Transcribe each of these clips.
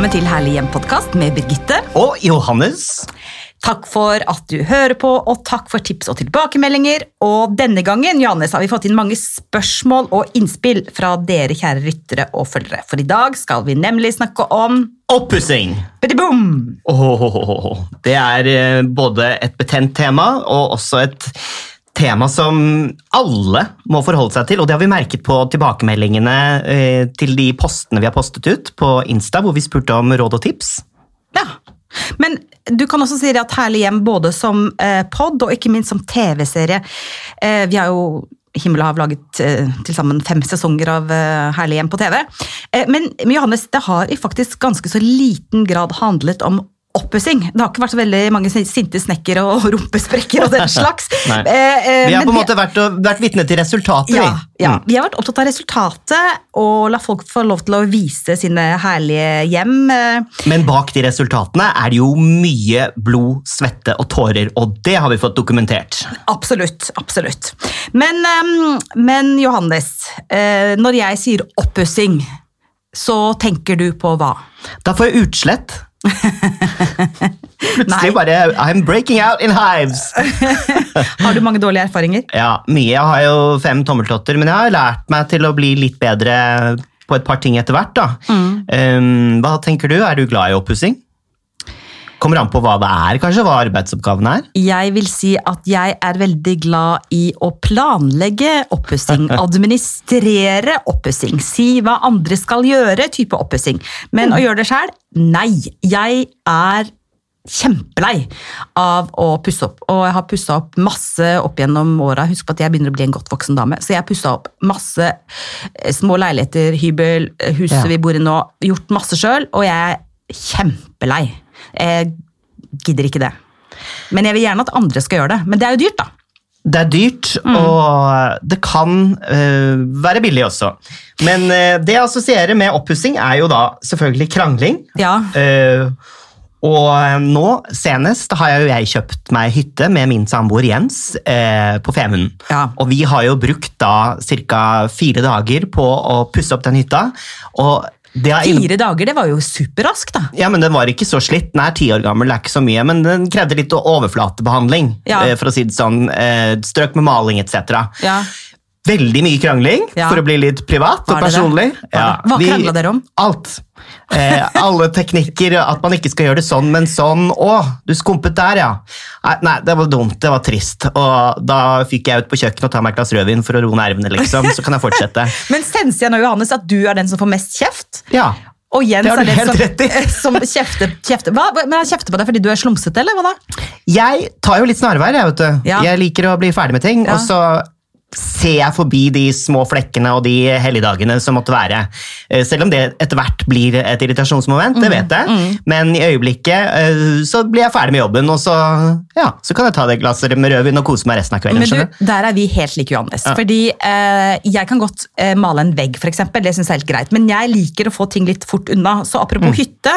Velkommen til Herlig hjem-podkast med Birgitte. Og Johannes. Takk for at du hører på, og takk for tips og tilbakemeldinger. Og denne gangen Johannes, har vi fått inn mange spørsmål og innspill fra dere kjære ryttere og følgere. For i dag skal vi nemlig snakke om Oppussing. Oh, oh, oh, det er eh, både et betent tema og også et tema som alle må forholde seg til. Og det har vi merket på tilbakemeldingene eh, til de postene vi har postet ut på Insta, hvor vi spurte om råd og tips. Ja. Men du kan også si at Herlig hjem både som eh, pod og ikke minst som TV-serie. Eh, vi har jo Himmel og hav laget til sammen fem sesonger av Herlig hjem på TV. Men Johannes, det har i faktisk ganske så liten grad handlet om oppussing. Det har ikke vært så veldig mange sinte snekkere og rumpesprekker og den slags. Eh, eh, Vi har på en måte vært, vært vitne til resultatet. ja, vi. ja, Mm. vi har vært opptatt av resultatet og la folk få lov til å vise sine herlige hjem. eh, Men bak de resultatene er det jo mye blod, svette og tårer, og det har vi fått dokumentert. Absolutt. absolutt. Men, ehm, men Johannes, eh, når jeg sier oppussing, så tenker du på hva? Da får jeg utslett. Plutselig bare I'm breaking out in hives. Har du mange dårlige erfaringer? Ja, mye. Jeg har jo fem tommeltotter, men jeg har lært meg til å bli litt bedre på et par ting etter hvert. da. Um, hva tenker du? Er du glad i oppussing? Kommer an på hva det er, kanskje? Hva arbeidsoppgaven er? Jeg vil si at jeg er veldig glad i å planlegge oppussing, administrere oppussing, si hva andre skal gjøre, type oppussing. Men å gjøre det sjæl? Nei. Jeg er kjempelei av å pusse opp. Og jeg har pussa opp masse opp gjennom åra. Husk på at jeg begynner å bli en godt voksen dame. Så jeg har pussa opp masse eh, små leiligheter, hybel, eh, huset Ja. vi bor i nå. Gjort masse sjøl, og jeg er kjempelei. Jeg gidder ikke det. Men jeg vil gjerne at andre skal gjøre det. Men det er jo dyrt, da. Det er dyrt, og det kan uh, være billig også. Men uh, det jeg assosierer med oppussing, er jo da selvfølgelig krangling. Ja. Uh, og nå senest har jo jeg kjøpt meg hytte med min samboer Jens eh, på Femunden. Ja. Og vi har jo brukt da ca. fire dager på å pusse opp den hytta. Og Fire dager, det var jo superraskt, da. ja, men Den var ikke så slitt. Den er ti år gammel, det er ikke så mye, men den krevde litt overflatebehandling. Ja. eh, For å si det sånn. Eh, Strøk med maling etc. Ja. Veldig mye krangling, Ja. for å bli litt privat og personlig. Ja. Hva krangla dere om? Alt. Eh, alle teknikker, at man ikke skal gjøre det sånn, men sånn. Å, du skumpet der, ja. Nei, det var dumt, det var trist. Og da fikk jeg ut på kjøkkenet og ta meg et glass rødvin for å roe nervene, liksom. Så kan jeg fortsette. Men senser jeg nå, Johannes, at du er den som får mest kjeft? Ja. Og Jens Det har du den helt som, rett i. som kjefter, kjefter. Hva? Men han kjefter på deg fordi du er slumsete, eller hva da? Jeg tar jo litt snarveier, jeg, vet du. Ja. Jeg liker å bli ferdig med ting, og så ser jeg forbi de små flekkene og de helligdagene som måtte være. Eh, Selv om det etter hvert blir et irritasjonsmoment, Mm, det vet jeg. Men i øyeblikket eh, så blir jeg ferdig med jobben, og så, ja, så kan jeg ta det glasset med rødvin og kose meg resten av kvelden. Men du, Der er vi helt like, Johannes. Fordi eh, Jeg kan godt eh, male en vegg, eksempel. Det synes jeg er helt greit. Men jeg liker å få ting litt fort unna. Så Mm. apropos hytte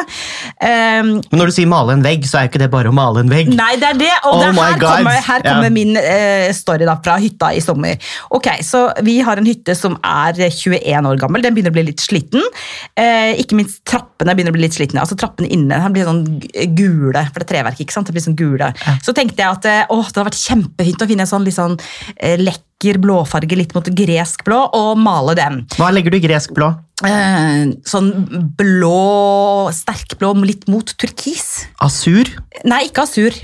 eh, Men når du sier male en vegg, så er jo ikke det bare å male en vegg. Nei, det er det. Og Oh det, her, kommer, her Ja. min eh, story da, fra hytta i sommer. Ok, så Vi har en hytte som er 21 år gammel. Den begynner å bli litt sliten. Eh, ikke minst trappene begynner å bli litt slitne. Altså Trappene inne blir sånn gule, for det er treverk. ikke sant? Det blir sånn gule. Så tenkte jeg at å, det hadde vært kjempefint å finne en sånn litt sånn eh, lekker blåfarge litt mot gresk blå, og male den. Hva legger du i gresk blå? Eh, sånn blå, sterkblå, litt mot turkis. Asur? Nei, ikke asur.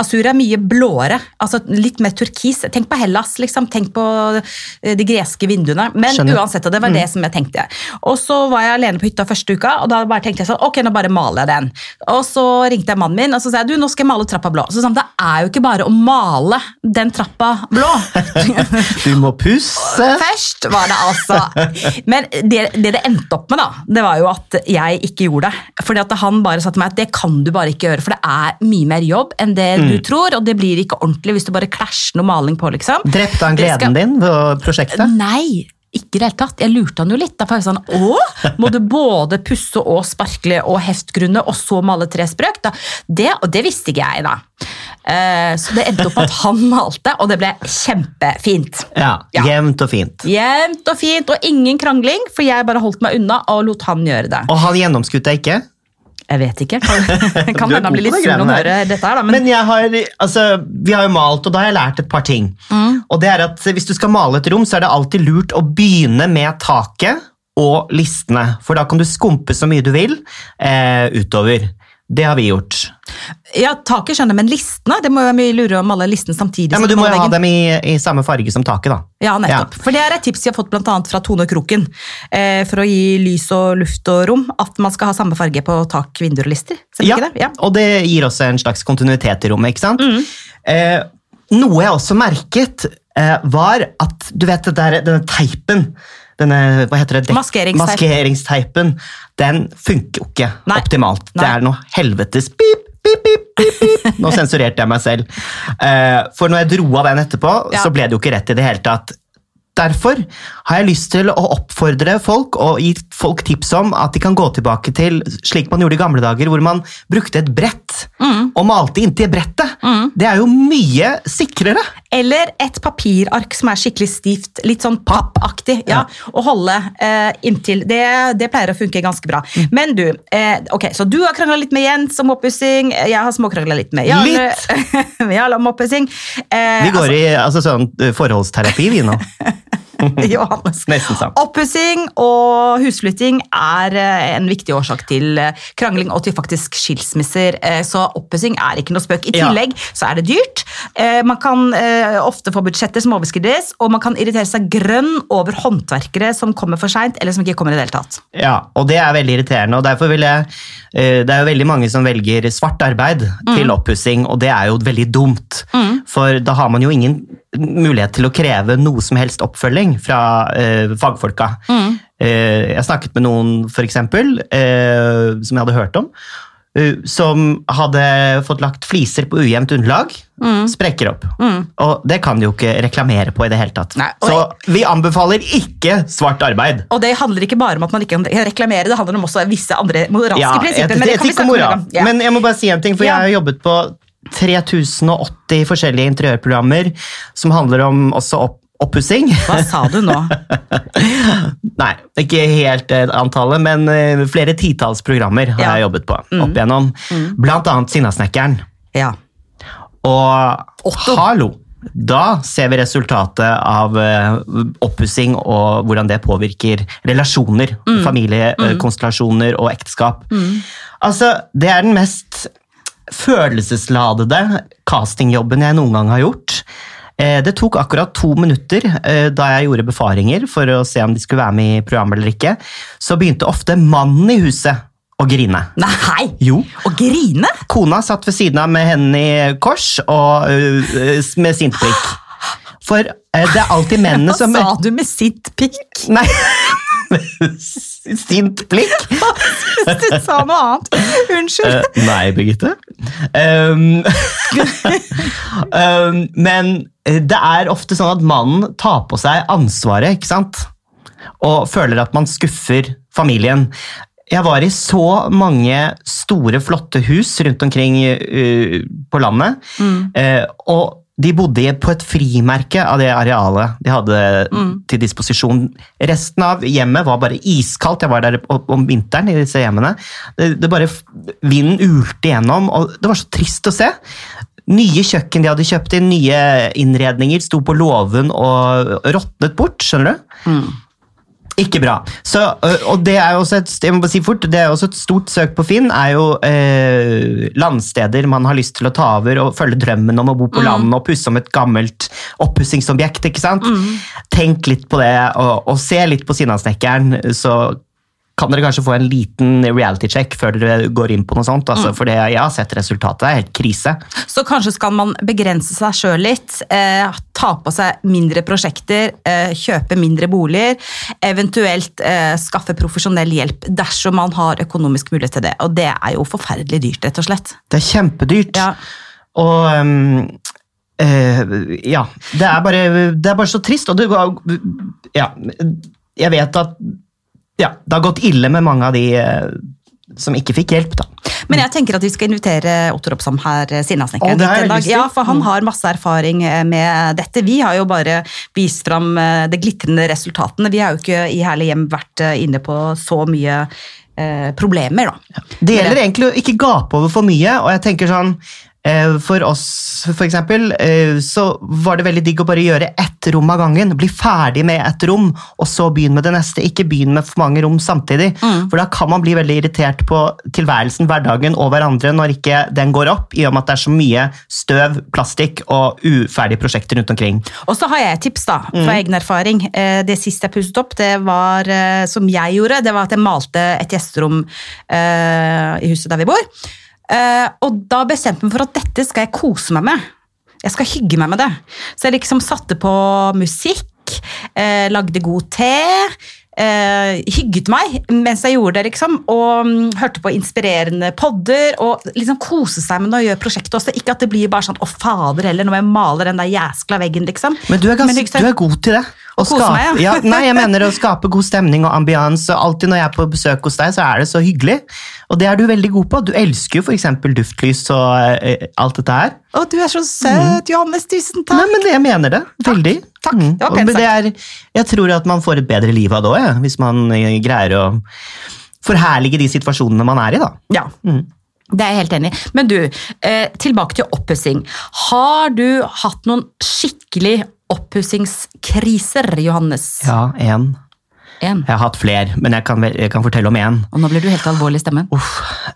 Asur er mye blåere. altså Litt mer turkis. Tenk på Hellas, liksom. Tenk på eh, de greske vinduene. Men Skjønner. uansett, det var det som jeg tenkte. Og så var jeg alene på hytta første uka, og da bare tenkte jeg sånn, ok, nå bare maler jeg den. Og så ringte jeg mannen min og så sa jeg, du, nå skal jeg male trappa blå. Så sa han, det er jo ikke bare å male den trappa blå. Du må pusse. Først var det altså Men det, det det endte opp med, da, det var jo at jeg ikke gjorde det. Fordi at han bare sa til meg at det kan du bare ikke gjøre, for det er mye mer jobb enn det du tror, og det blir ikke ordentlig hvis du bare klasjer noe maling på, liksom. Drepte han gleden skal- din ved prosjektet? Nei, ikke i det hele tatt. Jeg lurte han jo litt. Da var jeg sånn, Å, må du både pusse og sparkle og heftgrunne, og så male tre sprøk? Da, det, og det visste ikke jeg, da. Eh, så det endte opp med at han malte, og det ble kjempefint. Ja, Ja. Jevnt og fint. Jevnt og fint, og ingen krangling, for jeg bare holdt meg unna og lot han gjøre det. Og han gjennomskuet deg ikke? Jeg vet ikke. Kan, kan hende han blir litt sur når han hører dette her, da. Men, Men, jeg har, altså, vi har jo malt, og da har jeg lært et par ting. Mm. Og det er at Hvis du skal male et rom, så er det alltid lurt å begynne med taket og listene. For da kan du skumpe så mye du vil eh, utover. Det har vi gjort. ja, taket skjønner, men listene? Det må jo mye lurere å male listene samtidig. Ja, men Du må jo ha dem i, i samme farge som taket. da. Ja, nettopp. For det er et tips vi har fått blant annet fra Tone Kroken. Eh, for å gi lys og luft og rom. At man skal ha samme farge på tak, vinduer og lister. Ja? Ja. og det gir også en slags kontinuitet i rommet. ikke sant? Mm. Eh, noe jeg også merket, eh, var at du vet det der, denne teipen denne, hva heter det? maskeringsteipen. Maskeringsteipen. Den funker jo ikke Nei. optimalt. Nei. Det er noe helvetes pip, pip, pip, pip, pip. Nå sensurerte jeg meg selv. Eh, for når jeg dro av den etterpå, Ja. så ble det jo ikke rett i det hele tatt. Derfor har jeg lyst til å oppfordre folk og gi folk tips om at de kan gå tilbake til slik man gjorde i gamle dager, hvor man brukte et brett og malte inntil brettet. Det er jo mye sikrere. Eller et papirark som er skikkelig stivt, litt sånn pappaktig. Ja, Å holde eh, inntil. Det, det pleier å funke ganske bra. Mm. Men du, eh, ok, så du har krangla litt med Jens om oppussing. Jeg har småkrangla litt med Jarle, Jarle om oppussing. Eh, Vi går i altså, sånn eh, forholdsterapi, vi nå. Johannes. Oppussing og husflytting er eh, en viktig årsak til eh, krangling og til faktisk skilsmisser. Eh, Så oppussing er ikke noe spøk. I Ja. tillegg så er det dyrt. Man kan ofte få budsjetter som overskrides, og man kan irritere seg grønn over håndverkere som kommer for seint, eller som ikke kommer i det hele tatt. Ja, og det er veldig irriterende. og derfor vil jeg, Det er jo veldig mange som velger svart arbeid til oppussing, og det er jo veldig dumt. For da har man jo ingen mulighet til å kreve noe som helst oppfølging fra eh, fagfolka. Eh, jeg snakket med noen, for eksempel, eh, som jeg hadde hørt om, eh, som hadde fått lagt fliser på ujevnt underlag, sprekker opp. Og det kan de jo ikke reklamere på i det hele tatt. Nei, Så vi anbefaler ikke svart arbeid. Og det handler ikke bare om at man ikke kan reklamere, det handler om også visse andre moralske Ja, prinsipper. et- men det kan vi etikk og moral. Ja. Men jeg må bare si en ting, for Ja. jeg har jobbet på 3080 forskjellige interiørprogrammer som handler om også opp oppussing. Hva sa du nå? Nei, ikke helt eh, antallet, men eh, flere titalls programmer har Ja. Mm. jeg jobbet på opp igjennom. Blant annet Sinnasnekkeren. Ja. Og Otto. hallo! Da ser vi resultatet av uh, oppussing og hvordan det påvirker relasjoner, Mm. familiekonstellasjoner og ekteskap. Altså, det er den mest følelsesladede castingjobben jeg noen gang har gjort. Eh, Det tok akkurat to minutter eh, da jeg gjorde befaringer for å se om de skulle være med i programmet eller ikke. Så begynte ofte mannen i huset å grine. Nei! Jo. Å grine? Kona satt ved siden av med hendene i kors og øh, med sint blikk. For det er alltid mennene som Hva sa du med sint pikk? Nei! Sint blikk? Du sa noe annet. Unnskyld. Uh, nei, Birgitte. Um, um, men det er ofte sånn at mannen tar på seg ansvaret, ikke sant? Og føler at man skuffer familien. Jeg var i så mange store, flotte hus rundt omkring uh, på landet. eh, og de bodde på et frimerke av det arealet de hadde til disposisjon. Resten av hjemmet var bare iskaldt. Jeg var der om vinteren i disse hjemmene. Det, det bare, Vinden ulte gjennom, og det var så trist å se. Nye kjøkken de hadde kjøpt inn, nye innredninger, sto på låven og råtnet bort. skjønner du? Ikke bra. Så, og det er jo også et, jeg må bare si fort, det er også et stort søk på Finn, er jo eh, landsteder man har lyst til å ta over og følge drømmen om å bo på landet og pusse om et gammelt oppussingsobjekt. ikke sant? Tenk litt på det, og, og se litt på Sinnasnekkeren, så kan dere kanskje få en liten reality check før dere går inn på noe sånt. Altså, For det, jeg har sett resultatet, det er helt krise. Så kanskje skal man begrense seg sjøl litt. Eh, ta på seg mindre prosjekter, eh, kjøpe mindre boliger. Eventuelt eh, skaffe profesjonell hjelp dersom man har økonomisk mulighet til det. Og det er jo forferdelig dyrt, rett og slett. Det er kjempedyrt. Ja. Og um Uh, ja, det er, bare, det er bare så trist. Og det Ja, jeg vet at ja, det har gått ille med mange av de eh, som ikke fikk hjelp, da. Men jeg tenker at vi skal invitere Otto Ropsam her, eh, Sinnasnekkeren, jeg en dag. Ja, for han har masse erfaring eh, med dette. Vi har jo bare vist fram de det glitrende resultatene. Vi har jo ikke i Herlig hjem vært inne på så mye eh, problemer, da. Det gjelder egentlig å ikke gape over for mye, og jeg tenker sånn For oss, for eksempel, eh, så var det veldig digg å bare gjøre ett rom av gangen. Bli ferdig med ett rom, og så begynne med det neste. Ikke begynne med for mange rom samtidig. For da kan man bli veldig irritert på tilværelsen, hverdagen og hverandre når ikke den går opp, i og med at det er så mye støv, plastikk og uferdige prosjekter rundt omkring. Og så har jeg et tips da, fra egen erfaring. Eh, Det siste jeg pusset opp, det var, eh, som jeg gjorde, det var at jeg malte et gjesterom eh, i huset der vi bor. Eh, og da bestemte jeg meg for at dette skal jeg kose meg med. Jeg skal hygge meg med det. Så jeg liksom satte på musikk, uh, lagde god te, Uh, hygget meg mens jeg gjorde det, liksom, og um, hørte på inspirerende podder, og liksom kose seg med å gjøre prosjektet også. Ikke at det blir bare sånn 'å fader' heller, når jeg maler den der jæskla veggen, liksom. Men du er, ganske, Men, liksom, du er god til det. Å kose meg, ja. ja. Nei, jeg mener å skape god stemning og ambiance. og Alltid når jeg er på besøk hos deg, så er det så hyggelig. Og det er du veldig god på. Du elsker jo f.eks. duftlys og eh, alt dette her. Å, du er så søt, Johannes. Tusen takk. Nei, men jeg mener det. Veldig. Takk. Mm. Det var pent sagt. det jeg tror at man får et bedre liv av det òg, ja, hvis man eh, greier å forherlige de situasjonene man er i. da. Ja. Det er jeg helt enig i. Men du, eh, tilbake til oppussing. Har du hatt noen skikkelig oppussingskriser, Johannes? Ja, én. En. Jeg har hatt flere, men jeg kan, jeg kan fortelle om én. Og nå blir du helt alvorlig i stemmen. Uff.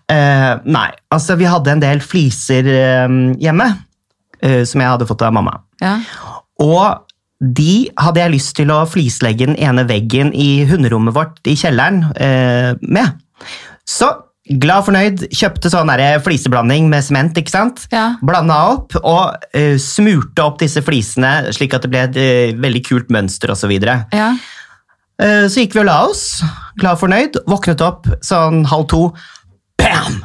Eh, nei, altså vi hadde en del fliser eh, hjemme eh, som jeg hadde fått av mamma. Ja. Og de hadde jeg lyst til å flislegge den ene veggen i hunderommet vårt i kjelleren eh, med. Så glad fornøyd, kjøpte sånn der fliseblanding med sement, ikke sant? Ja. Blanda opp og uh, smurte opp disse flisene slik at det ble et uh, veldig kult mønster osv. Ja. uh, Så gikk vi og la oss, glad fornøyd, våknet opp sånn halv to. Bam!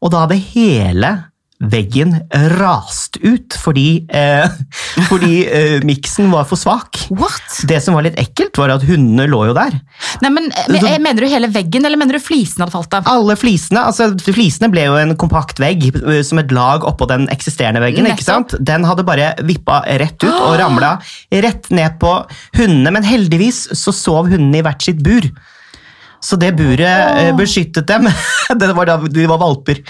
Og da hadde hele veggen rast ut fordi, eh, fordi eh, miksen var for svak. What? Det som var litt ekkelt, var at hundene lå jo der. Nei, men, men, eh, Mener du hele veggen, eller mener du flisene hadde falt av? Alle flisene altså flisene ble jo en kompakt vegg eh, som et lag oppå den eksisterende veggen. ikke sant? Den hadde bare vippa rett ut og ramla rett ned på hundene. Men heldigvis så sov hundene i hvert sitt bur. Så det buret eh, beskyttet dem. det var da de var valper.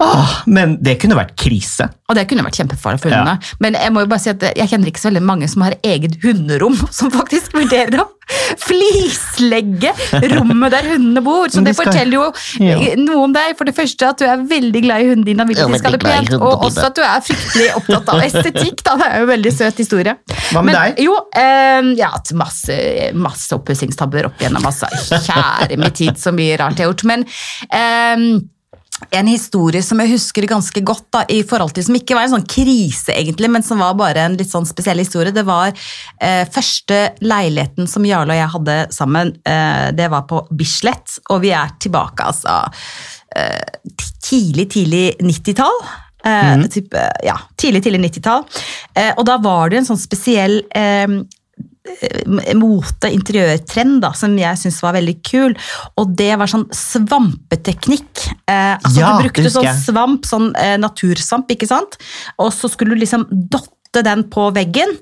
Åh, men det kunne vært krise. Og det kunne vært kjempefarlig for hundene. Men jeg må jo bare si at jeg kjenner ikke så veldig mange som har eget hunderom, som faktisk vurderer å flislegge rommet der hundene bor. Så det skal- forteller jo Ja. noe om deg. For det første at du er veldig glad i hundene dine, vil at de skal ha det pent. Og også at du er fryktelig opptatt av estetikk. Da. Det er jo en veldig søt historie. Hva med Men, deg? Jo, eh, jeg har hatt masse, masse oppussingstabber opp igjennom. Altså. Kjære min tid, så mye rart jeg har gjort. Men eh, en historie som jeg husker ganske godt, da, i forhold til, som ikke var en sånn krise, egentlig, men som var bare en litt sånn spesiell historie, det var eh, første leiligheten som Jarle og jeg hadde sammen. Eh, det var på Bislett, og vi er tilbake altså eh, tidlig, tidlig 90-tall. Eh, type, ja, tidlig, tidlig 90-tall. Eh, og da var det en sånn spesiell eh, mote, interiørtrend, da, som jeg syntes var veldig kul. Og det var sånn svampeteknikk. Eh, altså Ja, Du brukte sånn svamp, sånn eh, natursvamp, ikke sant? Og så skulle du liksom dotte den på veggen,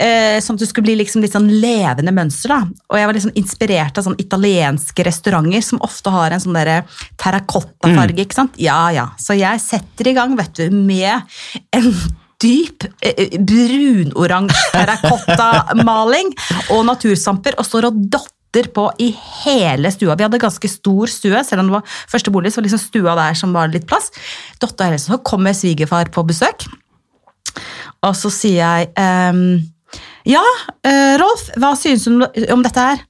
eh, sånn at det skulle bli liksom litt sånn levende mønster. da. Og jeg var liksom inspirert av sånn italienske restauranter som ofte har en sånn derre terrakottafarge. Mm. ikke sant? Ja, ja. Så jeg setter i gang, vet du, med en dyp eh, brunoransje terrakottamaling og natursamper og står og dotter på i hele stua. Vi hadde ganske stor stue, selv om det var første bolig, så var liksom stua der som var litt plass. Dotta hele, så kommer svigerfar på besøk, og så sier jeg ehm, Ja, eh, Rolf, hva synes du om dette her?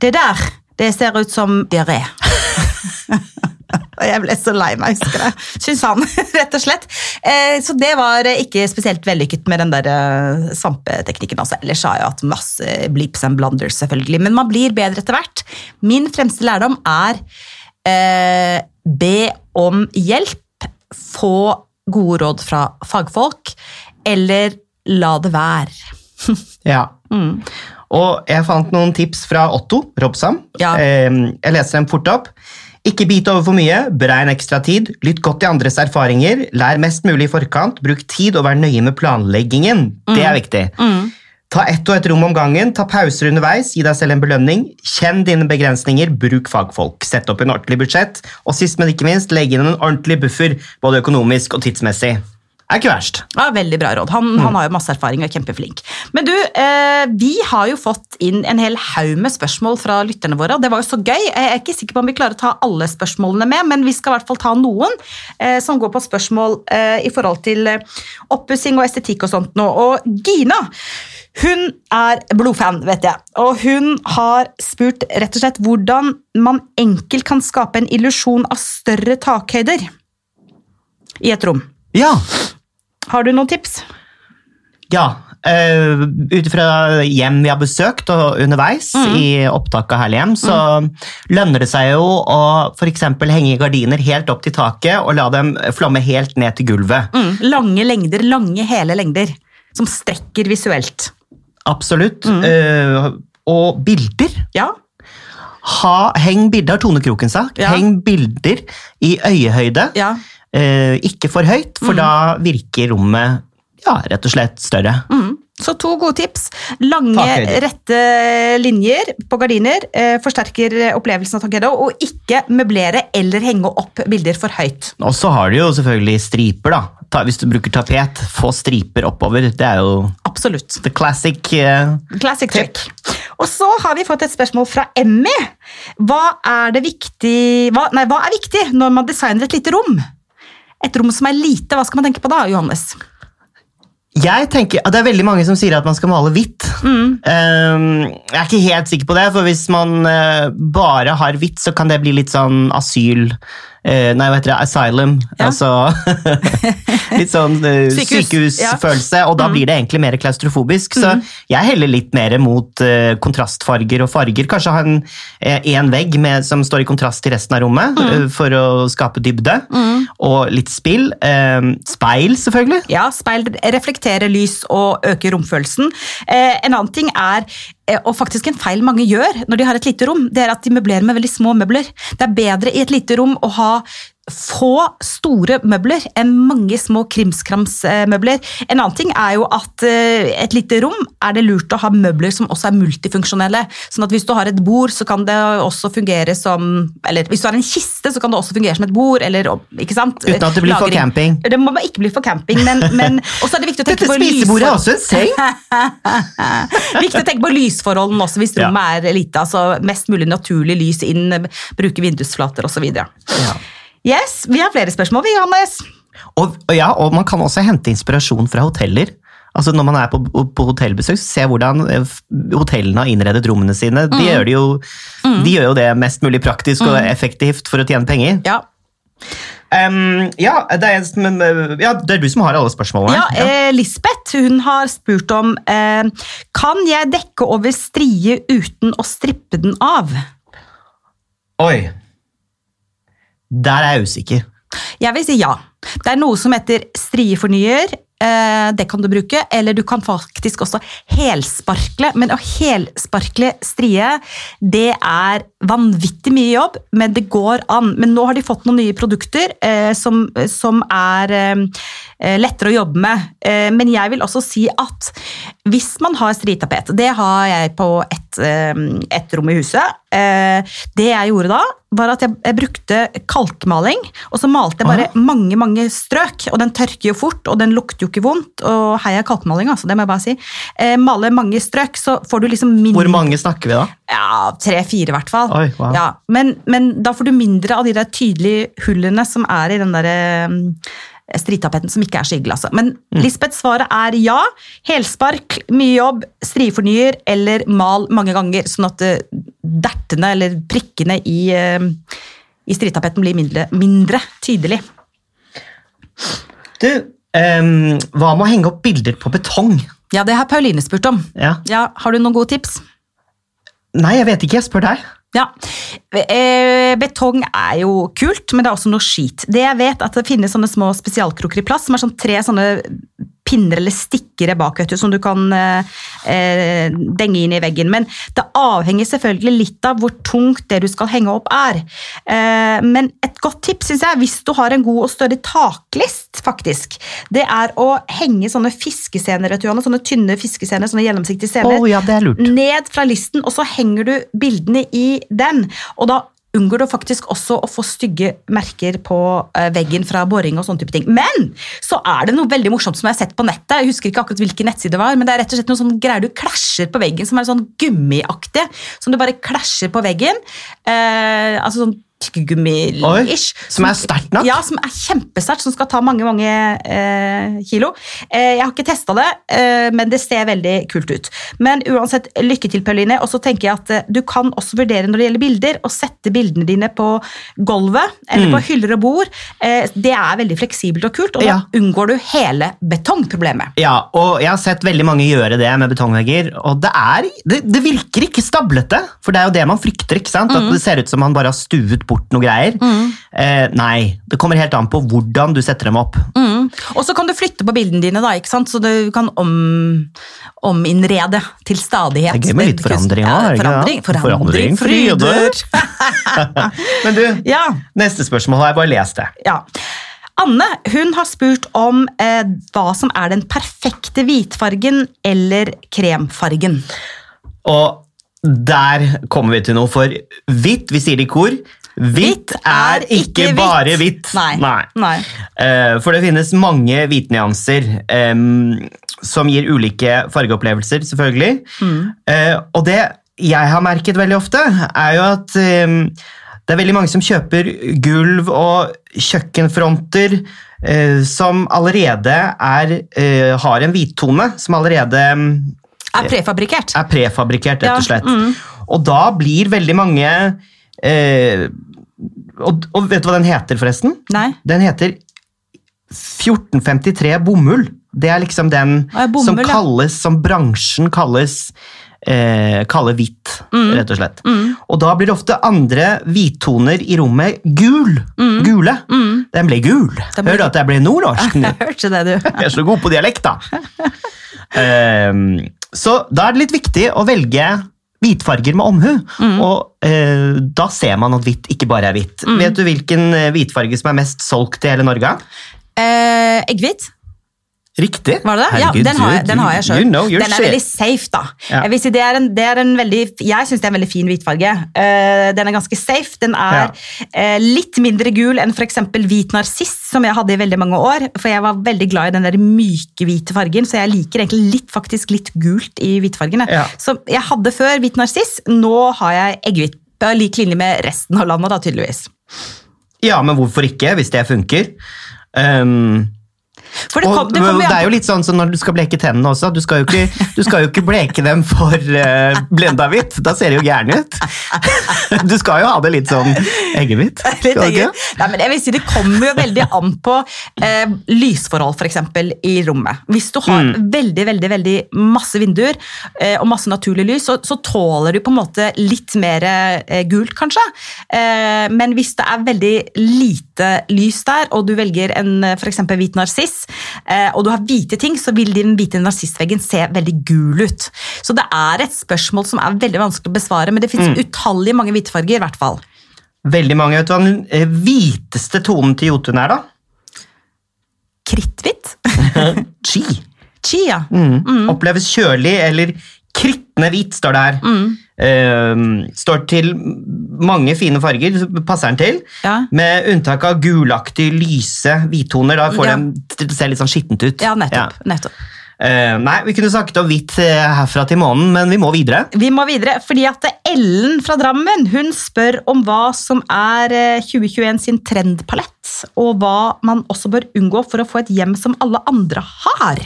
Det der, det ser ut som diaré. Og jeg ble så lei meg, husker jeg. Syns han, rett og slett. Eh, så det var eh, ikke spesielt vellykket med den der eh, svampeteknikken. Altså. Ellers har jeg hatt masse bleeps and blunders, selvfølgelig. Men man blir bedre etter hvert. Min fremste lærdom er eh, be om hjelp. Få gode råd fra fagfolk. Eller la det være. Ja. Og jeg fant noen tips fra Otto Robsam. Ja. Jeg leser dem fort opp. Ikke bit over for mye, beregn ekstra tid, lytt godt til andres erfaringer, lær mest mulig i forkant, bruk tid og vær nøye med planleggingen. Det er viktig. Ta ett og ett rom om gangen, ta pauser underveis, gi deg selv en belønning. Kjenn dine begrensninger, bruk fagfolk. Sett opp en ordentlig budsjett, og sist, men ikke minst, legg inn en ordentlig buffer, både økonomisk og tidsmessig. Er ikke verst. Ja, Veldig bra råd. Han, han har jo masse erfaring og er kjempeflink. Men du, eh, vi har jo fått inn en hel haug med spørsmål fra lytterne våre. og Det var jo så gøy. Jeg er ikke sikker på om vi klarer å ta alle spørsmålene med, men vi skal i hvert fall ta noen eh, som går på spørsmål eh, i forhold til eh, oppussing og estetikk og sånt nå. Og Gina hun er blodfan, vet jeg, og hun har spurt rett og slett hvordan man enkelt kan skape en illusjon av større takhøyder i et rom. Ja, Har du noen tips? ja. Uh, Ut ifra hjem vi har besøkt og underveis i opptak av Herlig hjem, så lønner det seg jo å f.eks. henge gardiner helt opp til taket og la dem flomme helt ned til gulvet. Mm, lange lengder, lange hele lengder, som strekker visuelt. Absolutt. Uh, og bilder. Ja, Ha, heng bilder, har Tone Kroken sagt. Ja. Heng bilder i øyehøyde. ja. Eh, ikke for høyt, for da virker rommet ja, rett og slett større. Mm. Så to gode tips. Lange, Takhøyde. rette linjer på gardiner eh, forsterker opplevelsen av takhøyde, og ikke møblere eller henge opp bilder for høyt. Og så har du jo selvfølgelig striper, da. Ta, hvis du bruker tapet, få striper oppover. Det er jo Absolutt. the classic eh, Classic Tip. trick. Og så har vi fått et spørsmål fra Emmy. Hva er, det viktig, hva, nei, hva er viktig når man designer et lite rom? Et rom som er lite, hva skal man tenke på da, Johannes? Jeg tenker, Det er veldig mange som sier at man skal male hvitt. Mm. Eh, jeg er ikke helt sikker på det, for hvis man eh, bare har hvitt, så kan det bli litt sånn asyl... eh, nei, hva heter det? Asylum. Ja. Altså Litt sånn eh, Sykehus, ja. og da blir det egentlig mer klaustrofobisk. Så Mm. jeg heller litt mer mot eh, kontrastfarger og farger. Kanskje ha en, eh, en vegg med, som står i kontrast til resten av rommet, Mm. eh, for å skape dybde. Og litt spill. Eh, speil, selvfølgelig. Ja, speil reflekterer lys og øker romfølelsen. En annen ting er, og faktisk en feil mange gjør når de har et lite rom, det er at de møblerer med veldig små møbler. Det er bedre i et lite rom å ha få store møbler enn mange små krimskramsmøbler. En annen ting er jo at eh, et lite rom er det lurt å ha møbler som også er multifunksjonelle. Sånn at hvis du har et bord, så kan det også fungere som Eller hvis du har en kiste, så kan det også fungere som et bord. Eller, ikke sant? Uten at det blir for camping. Det må ikke bli for camping, men, men også er det viktig å tenke på spisebordet er også en seng! Viktig å tenke på lysforholdene også hvis Ja. er lite. altså Mest mulig naturlig lys inn, bruke vindusflater osv. Ja. Yes, vi har flere spørsmål, vi, Johannes. Og, og, ja, og man kan også hente inspirasjon fra hoteller. Altså Når man er på, på hotellbesøk, se hvordan eh, hotellene har innredet rommene sine. De, gjør det jo, de gjør jo det mest mulig praktisk og effektivt for å tjene penger. Ja, Um, ja, det er, en eh, ja, det er du som har alle spørsmålene. ja eh, Lisbeth hun har spurt om eh, Kan jeg dekke over strie uten å strippe den av? Oi. Der er jeg usikker. Jeg vil si ja. Det er noe som heter striefornyer. eh, Det kan du bruke, eller du kan faktisk også helsparkle. Men å helsparkle strie, det er vanvittig mye jobb, men det går an. Men nå har de fått noen nye produkter eh, som, som er eh, lettere å jobbe med. Men jeg vil også si at hvis man har strietapet, det har jeg på ett et rom i huset, det jeg gjorde da, var at jeg, jeg brukte kalkmaling, og så malte jeg bare mange mange strøk. Og den tørker jo fort, og den lukter jo ikke vondt. Og heia kalkmaling, altså, det må jeg bare si. Eh, male mange strøk, så får du liksom mindre Hvor mange snakker vi da? Ja, tre-fire i hvert fall. Oi, wow. ja, men, men da får du mindre av de der tydelige hullene som er i den der um, stritapeten som ikke er så. Altså. Men Mm. Lisbeth, svaret er ja. Helspark, mye jobb, strifornyer eller mal mange ganger, sånn at eh, dertene eller prikkene i, eh, i stritapeten blir mindre, mindre tydelig. Du, um, hva med å henge opp bilder på betong? Ja, det har Pauline spurt om. Ja. Ja, Har du noen gode tips? Nei, jeg vet ikke. Jeg spør deg. Ja, eh, Betong er jo kult, men det er også noe skit. Det jeg vet at det finnes sånne små spesialkroker i plast, som er sånn tre sånne pinner eller stikkere bak du, som du kan eh, eh, denge inn i veggen. Men det avhenger selvfølgelig litt av hvor tungt det du skal henge opp er. Eh, men et godt tips synes jeg, hvis du har en god og større taklist, faktisk, det er å henge sånne fiskescener, vet du, Johanne, sånne tynne fiskescener, sånne gjennomsiktige scener, oh, ja, ned fra listen, og så henger du bildene i den. Og da unngår du faktisk også å få stygge merker på eh, veggen fra boring og sånne type ting. Men så er det noe veldig morsomt som jeg har sett på nettet. Jeg husker ikke akkurat hvilken nettside det var, men det er rett og slett noen sånne greier du klasjer på veggen som er sånn gummiaktige. Som du bare klasjer på veggen. Eh, altså sånn tyggegummi-ish. Som er sterkt nok? Ja, som er kjempesterkt, som skal ta mange, mange eh, kilo. Eh, jeg har ikke testa det, eh, men det ser veldig kult ut. Men uansett, lykke til, Pauline. Og så tenker jeg at eh, du kan også vurdere når det gjelder bilder, å sette bildene dine på gulvet eller på hyller og bord. Eh, det er veldig fleksibelt og kult, og da Ja. unngår du hele betongproblemet. Ja, og jeg har sett veldig mange gjøre det med betongvegger, og det, er, det, det virker ikke stablete, for det er jo det man frykter, ikke sant? At det ser ut som man bare har stuet bort noe greier. Eh, nei, det kommer helt an på hvordan du setter dem opp. Mm. Og så kan du flytte på bildene dine, da, ikke sant? så du kan om, ominnrede til stadighet. Det er gøy med litt forandring òg. forandring, forandring, Forandring, fryder. Men du, ja, neste spørsmål har jeg bare lest det. ja. Anne hun har spurt om eh, hva som er den perfekte hvitfargen eller kremfargen. Og der kommer vi til noe, for hvitt, vi sier det i kor, hvitt er ikke bare hvitt. Nei. Nei. Eh, For det finnes mange hvitnyanser um, som gir ulike fargeopplevelser, selvfølgelig. Eh, og det jeg har merket veldig ofte, er jo at um, det er veldig mange som kjøper gulv og kjøkkenfronter uh, som allerede er, uh, har en hvittone, som allerede um, Er prefabrikkert. er prefabrikkert, rett og slett. mm. Og da blir veldig mange eh, og, og vet du hva den heter, forresten? Nei. Den heter 1453 bomull. Det er liksom den er bomull, som ja. kalles, som bransjen kalles eh, kaller hvitt, Mm. rett og slett. Og da blir det ofte andre hvittoner i rommet gul. Gule. Den ble gul. Mm. Den ble- Hør du at jeg ble nordnorsk nå? Jeg det, du. Jeg er så god på dialekt, da. Ehm, så da er det litt viktig å velge hvitfarger med omhu. Og eh, da ser man at hvitt ikke bare er hvitt. Vet du hvilken eh, hvitfarge som er mest solgt i hele Norge? Eh, Eggehvit. Riktig. Var det det? Ja, den har jeg, den har jeg you know Den er veldig safe, da. Ja. Jeg det er en, det er en veldig, jeg syns det er en veldig fin hvitfarge. Uh, den er ganske safe. Den er eh, litt mindre gul enn f.eks. hvit narsiss, som jeg hadde i veldig mange år. For jeg var veldig glad i den der myke hvite fargen, så jeg liker egentlig litt, faktisk litt gult i hvitfargene. Ja. Så jeg hadde før hvit narsiss, nå har jeg eggehvit. På lik linje med resten av landet, da, tydeligvis. Ja, men hvorfor ikke, hvis det funker? For det, og kom, det, kommer det er jo litt sånn som når du skal bleke tennene også. Du skal jo ikke, du skal jo ikke bleke dem for uh, blenda hvitt. Da ser det jo gæren ut. Du skal jo ha det litt sånn eggehvitt. Eget. Nei, men jeg vil si Det kommer jo veldig an på uh, lysforhold for eksempel, i rommet. Hvis du har Mm. veldig veldig, veldig masse vinduer uh, og masse naturlig lys, så, så tåler du på en måte litt mer uh, gult, kanskje. Men hvis det er veldig lite lys der, og du velger en f.eks. hvit narsiss, eh, og du har hvite ting, så vil din hvite narsissveggen se veldig gul ut. Så det er et spørsmål som er veldig vanskelig å besvare, men det Mm. finnes utallige mange hvitfarger. i hvert fall. Veldig mange. Vet du hva den eh, hviteste tonen til Jotun er, da? Kritthvitt? Chi. Chia. Mm. Oppleves kjølig eller krittende hvit, står det her. Mm. Eh, står til mange fine farger, passer den til. Ja. Med unntak av gulaktig, lyse hvittoner. Da får Ja. den til å se litt sånn skittent ut. Ja, nettopp. nettopp. Uh, nei, vi kunne snakket om hvitt eh, herfra til månen, men vi må videre. Vi må videre, fordi at Ellen fra Drammen hun spør om hva som er eh, 2021 sin trendpalett, og hva man også bør unngå for å få et hjem som alle andre har.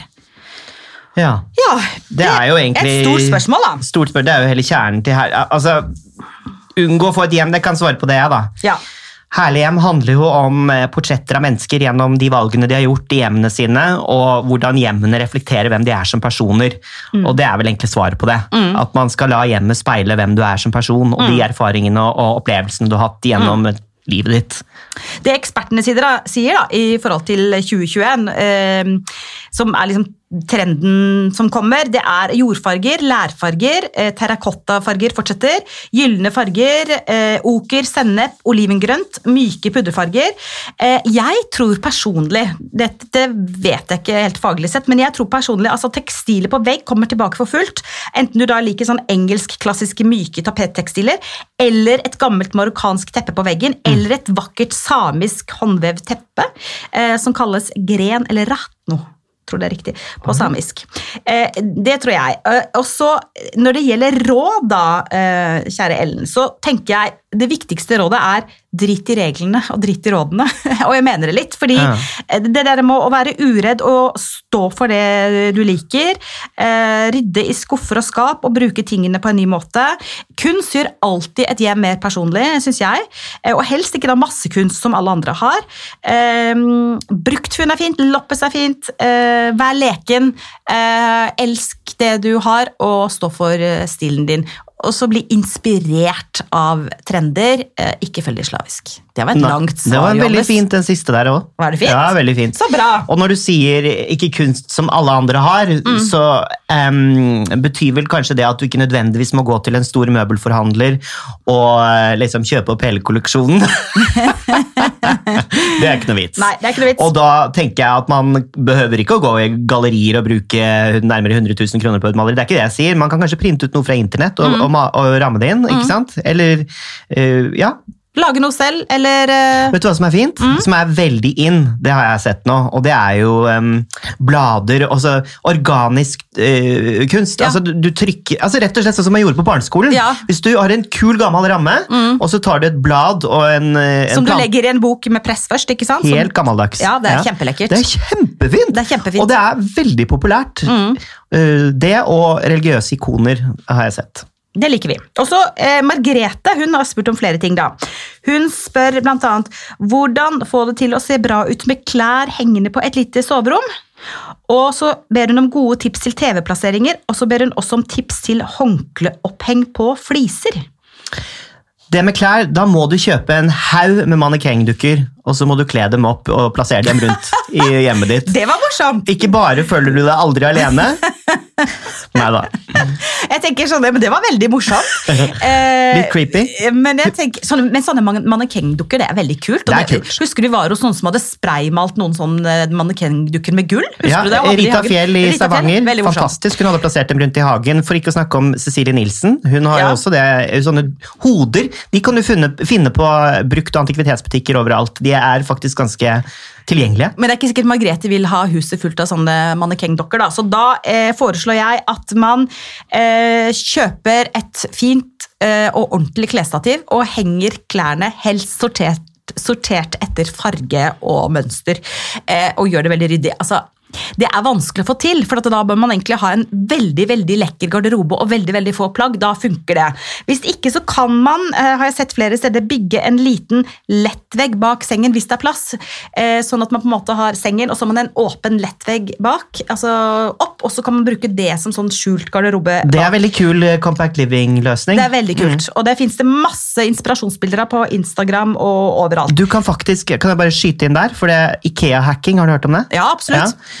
Ja. Ja, Det er jo egentlig et stort spørsmål, da. Stort spørsmål, Det er jo hele kjernen til her. Altså, unngå å få et hjem, det kan svare på det, jeg, da. Ja. Herlig hjem handler jo om eh, portretter av mennesker gjennom de valgene de har gjort i hjemmene sine, og hvordan hjemmene reflekterer hvem de er som personer. Mm. Og det er vel egentlig svaret på det. At man skal la hjemmet speile hvem du er som person, og Mm. de erfaringene og, opplevelsene du har hatt gjennom et livet ditt. Det ekspertene sier, da, sier da, i forhold til 2021, eh, som er liksom trenden som kommer, det er jordfarger, lærfarger, eh, terrakottafarger fortsetter, gylne farger, eh, oker, sennep, olivengrønt, myke pudderfarger. Eh, jeg tror personlig, dette vet jeg ikke helt faglig sett, men jeg tror personlig altså tekstiler på vegg kommer tilbake for fullt. Enten du da liker sånn engelsk-klassiske myke tapettekstiler, eller et gammelt marokkansk teppe på veggen, eller et vakkert samisk håndvevd teppe eh, som kalles gren eller ratno tror det er riktig, på samisk. Eh, det tror jeg. Eh, og så, når det gjelder råd, da, eh, kjære Ellen, så tenker jeg det viktigste rådet er drit i reglene og drit i rådene. og jeg mener det litt, fordi Ja. det der med å være uredd og stå for det du liker, eh, rydde i skuffer og skap og bruke tingene på en ny måte. Kunst gjør alltid et hjem mer personlig, syns jeg, eh, og helst ikke da massekunst som alle andre har. Eh, bruktfunn er fint, loppes er fint, eh, vær leken, eh, elsk det du har, og stå for eh, stilen din. Og så bli inspirert av trender, eh, ikke følg de slavisk. Det var et Nei, langt Det var veldig fint, den siste der òg. Var det fint? Ja, veldig fint. Så bra! Og når du sier ikke kunst som alle andre har, Mm. så um, betyr vel kanskje det at du ikke nødvendigvis må gå til en stor møbelforhandler og eh, liksom kjøpe opp hele kolleksjonen. det er ikke noe vits. Nei, det er ikke noe vits. Og da tenker jeg at man behøver ikke å gå i gallerier og bruke nærmere 100 000 kroner på et maleri. Det er ikke det jeg sier. Man kan kanskje printe ut noe fra internett og, Mm. Og ramme det inn. ikke sant? Eller uh, ja, Lage noe selv, eller uh... Vet du hva som er fint? Mm. Som er veldig in, det har jeg sett nå, og det er jo um, blader, altså organisk uh, kunst. Ja. Altså, du, du trykker, altså Rett og slett sånn som jeg gjorde på barneskolen. Ja. Hvis du har en kul, gammel ramme, og så tar du et blad og en, en Som du legger i en bok med press først, ikke sant? Helt gammeldags. Ja, det er kjempelekkert. Det er kjempefint! Det er kjempefint. Mm. Og det er veldig populært. Eh, det og religiøse ikoner har jeg sett. Det liker vi. Og så eh, Margrethe hun har spurt om flere ting. da. Hun spør bl.a.: Hvordan få det til å se bra ut med klær hengende på et lite soverom? Og så ber hun om gode tips til TV-plasseringer, og så ber hun også om tips til håndkleoppheng på fliser. Det med klær, Da må du kjøpe en haug med mannekengdukker, og så må du kle dem opp og plassere dem rundt i hjemmet ditt. Det var morsomt! Ikke bare føler du deg aldri alene. Nei da. Jeg tenker sånn, men Det var veldig morsomt. Eh, Litt creepy. Men, jeg tenker, sånne, men sånne mannekengdukker det er veldig kult. Det er kult. Husker du vi var hos noen som hadde spraymalt noen sånne mannekengdukker med gull? Ja, det? Rita? Fjell i Stavanger. Fjell. Fantastisk. Hun hadde plassert dem rundt i hagen. For ikke å snakke om Cecilie Nilsen. Hun har Ja. også det, sånne hoder. De kan du finne, finne på brukt- og antikvitetsbutikker overalt. De er faktisk ganske tilgjengelige. Men det er ikke sikkert Margrethe vil ha huset fullt av sånne mannekengdokker. Da. Så da eh, foreslår jeg at man eh, kjøper et fint eh, og ordentlig klesstativ og henger klærne helst sortert, sortert etter farge og mønster. Eh, og gjør det veldig ryddig. Altså, det er vanskelig å få til, for at da bør man egentlig ha en veldig veldig lekker garderobe og veldig veldig få plagg. Da funker det. Hvis ikke så kan man, eh, har jeg sett flere steder, bygge en liten lettvegg bak sengen hvis det er plass. Eh, sånn at man på en måte har sengen, og så har man en åpen lettvegg bak. altså opp, Og så kan man bruke det som sånn skjult garderobe. Det er veldig kul eh, Compact Living-løsning. Det er veldig kult. Og det fins det masse inspirasjonsbilder av på Instagram og overalt. Du kan faktisk, kan jeg bare skyte inn der, for det er Ikea-hacking, har du hørt om det? Ja, absolutt. Ja.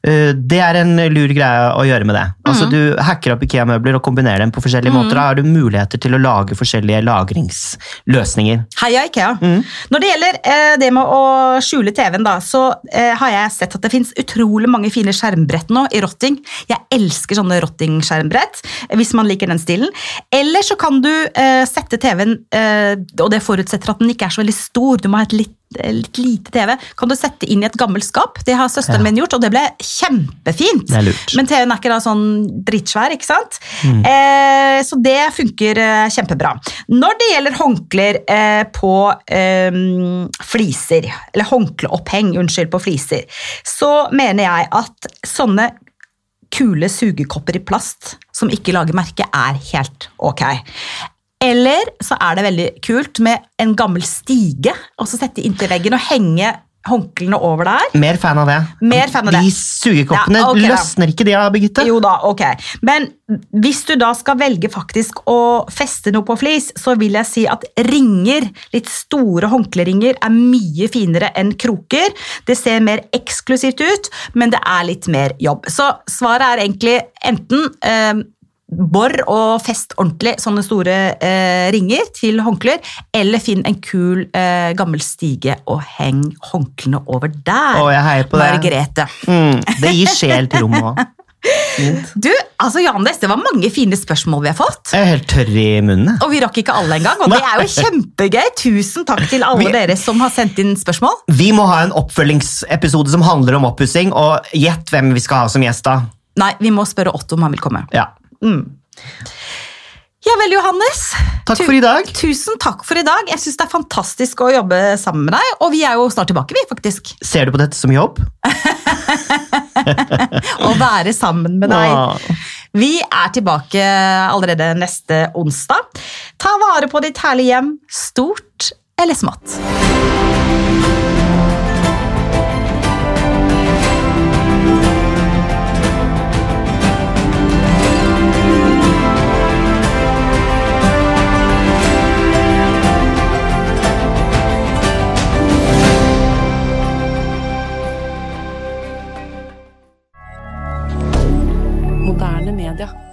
Det er en lur greie å gjøre med det. Altså mm. Du hacker opp Ikea-møbler og kombinerer dem på forskjellige måter. Da har du muligheter til å lage forskjellige lagringsløsninger. Heia Ikea. Når det gjelder eh, det med å skjule TV-en, da, så eh, har jeg sett at det fins utrolig mange fine skjermbrett nå i rotting. Jeg elsker sånne rotting-skjermbrett, hvis man liker den stilen. Eller så kan du eh, sette TV-en, eh, og det forutsetter at den ikke er så veldig stor, du må ha et litt litt lite TV, kan du sette inn i et gammelt skap. Det har søsteren Ja. min gjort, og det ble kjempefint. Det er lurt. Men TV-en er ikke da sånn dritsvær, ikke sant? Eh, så det funker eh, kjempebra. Når det gjelder håndklær eh, på eh, fliser, eller håndkleoppheng, unnskyld, på fliser, så mener jeg at sånne kule sugekopper i plast som ikke lager merke, er helt ok. Eller så er det veldig kult med en gammel stige, og så sette inntil veggen og henge håndklærne over der. Mer fan av det. Mer fan av det. De sugekoppene Ja, ok da. løsner ikke de av, Birgitte? Jo da, ok. Men hvis du da skal velge faktisk å feste noe på flis, så vil jeg si at ringer, litt store håndkleringer, er mye finere enn kroker. Det ser mer eksklusivt ut, men det er litt mer jobb. Så svaret er egentlig enten eh, bor og fest ordentlig sånne store eh, ringer til håndklær, eller finn en kul eh, gammel stige og heng håndklærne over der. Å, jeg heier på det. Margrethe. Mm, det gir sjel til rommet òg. Du, altså Johannes, det var mange fine spørsmål vi har fått. Jeg er helt tørr i munnen. Og vi rakk ikke alle engang, og det er jo kjempegøy. Tusen takk til alle Vi- dere som har sendt inn spørsmål. Vi må ha en oppfølgingsepisode som handler om oppussing, og gjett hvem vi skal ha som gjest da. Nei, vi må spørre Otto om han vil komme. Ja. Ja vel, Johannes. Takk for i dag. Tusen takk for i dag. Jeg syns det er fantastisk å jobbe sammen med deg, og vi er jo snart tilbake, vi, faktisk. Ser du på dette som jobb? Å være sammen med deg. Vi er tilbake allerede neste onsdag. Ta vare på ditt herlige hjem, stort eller smått. rien.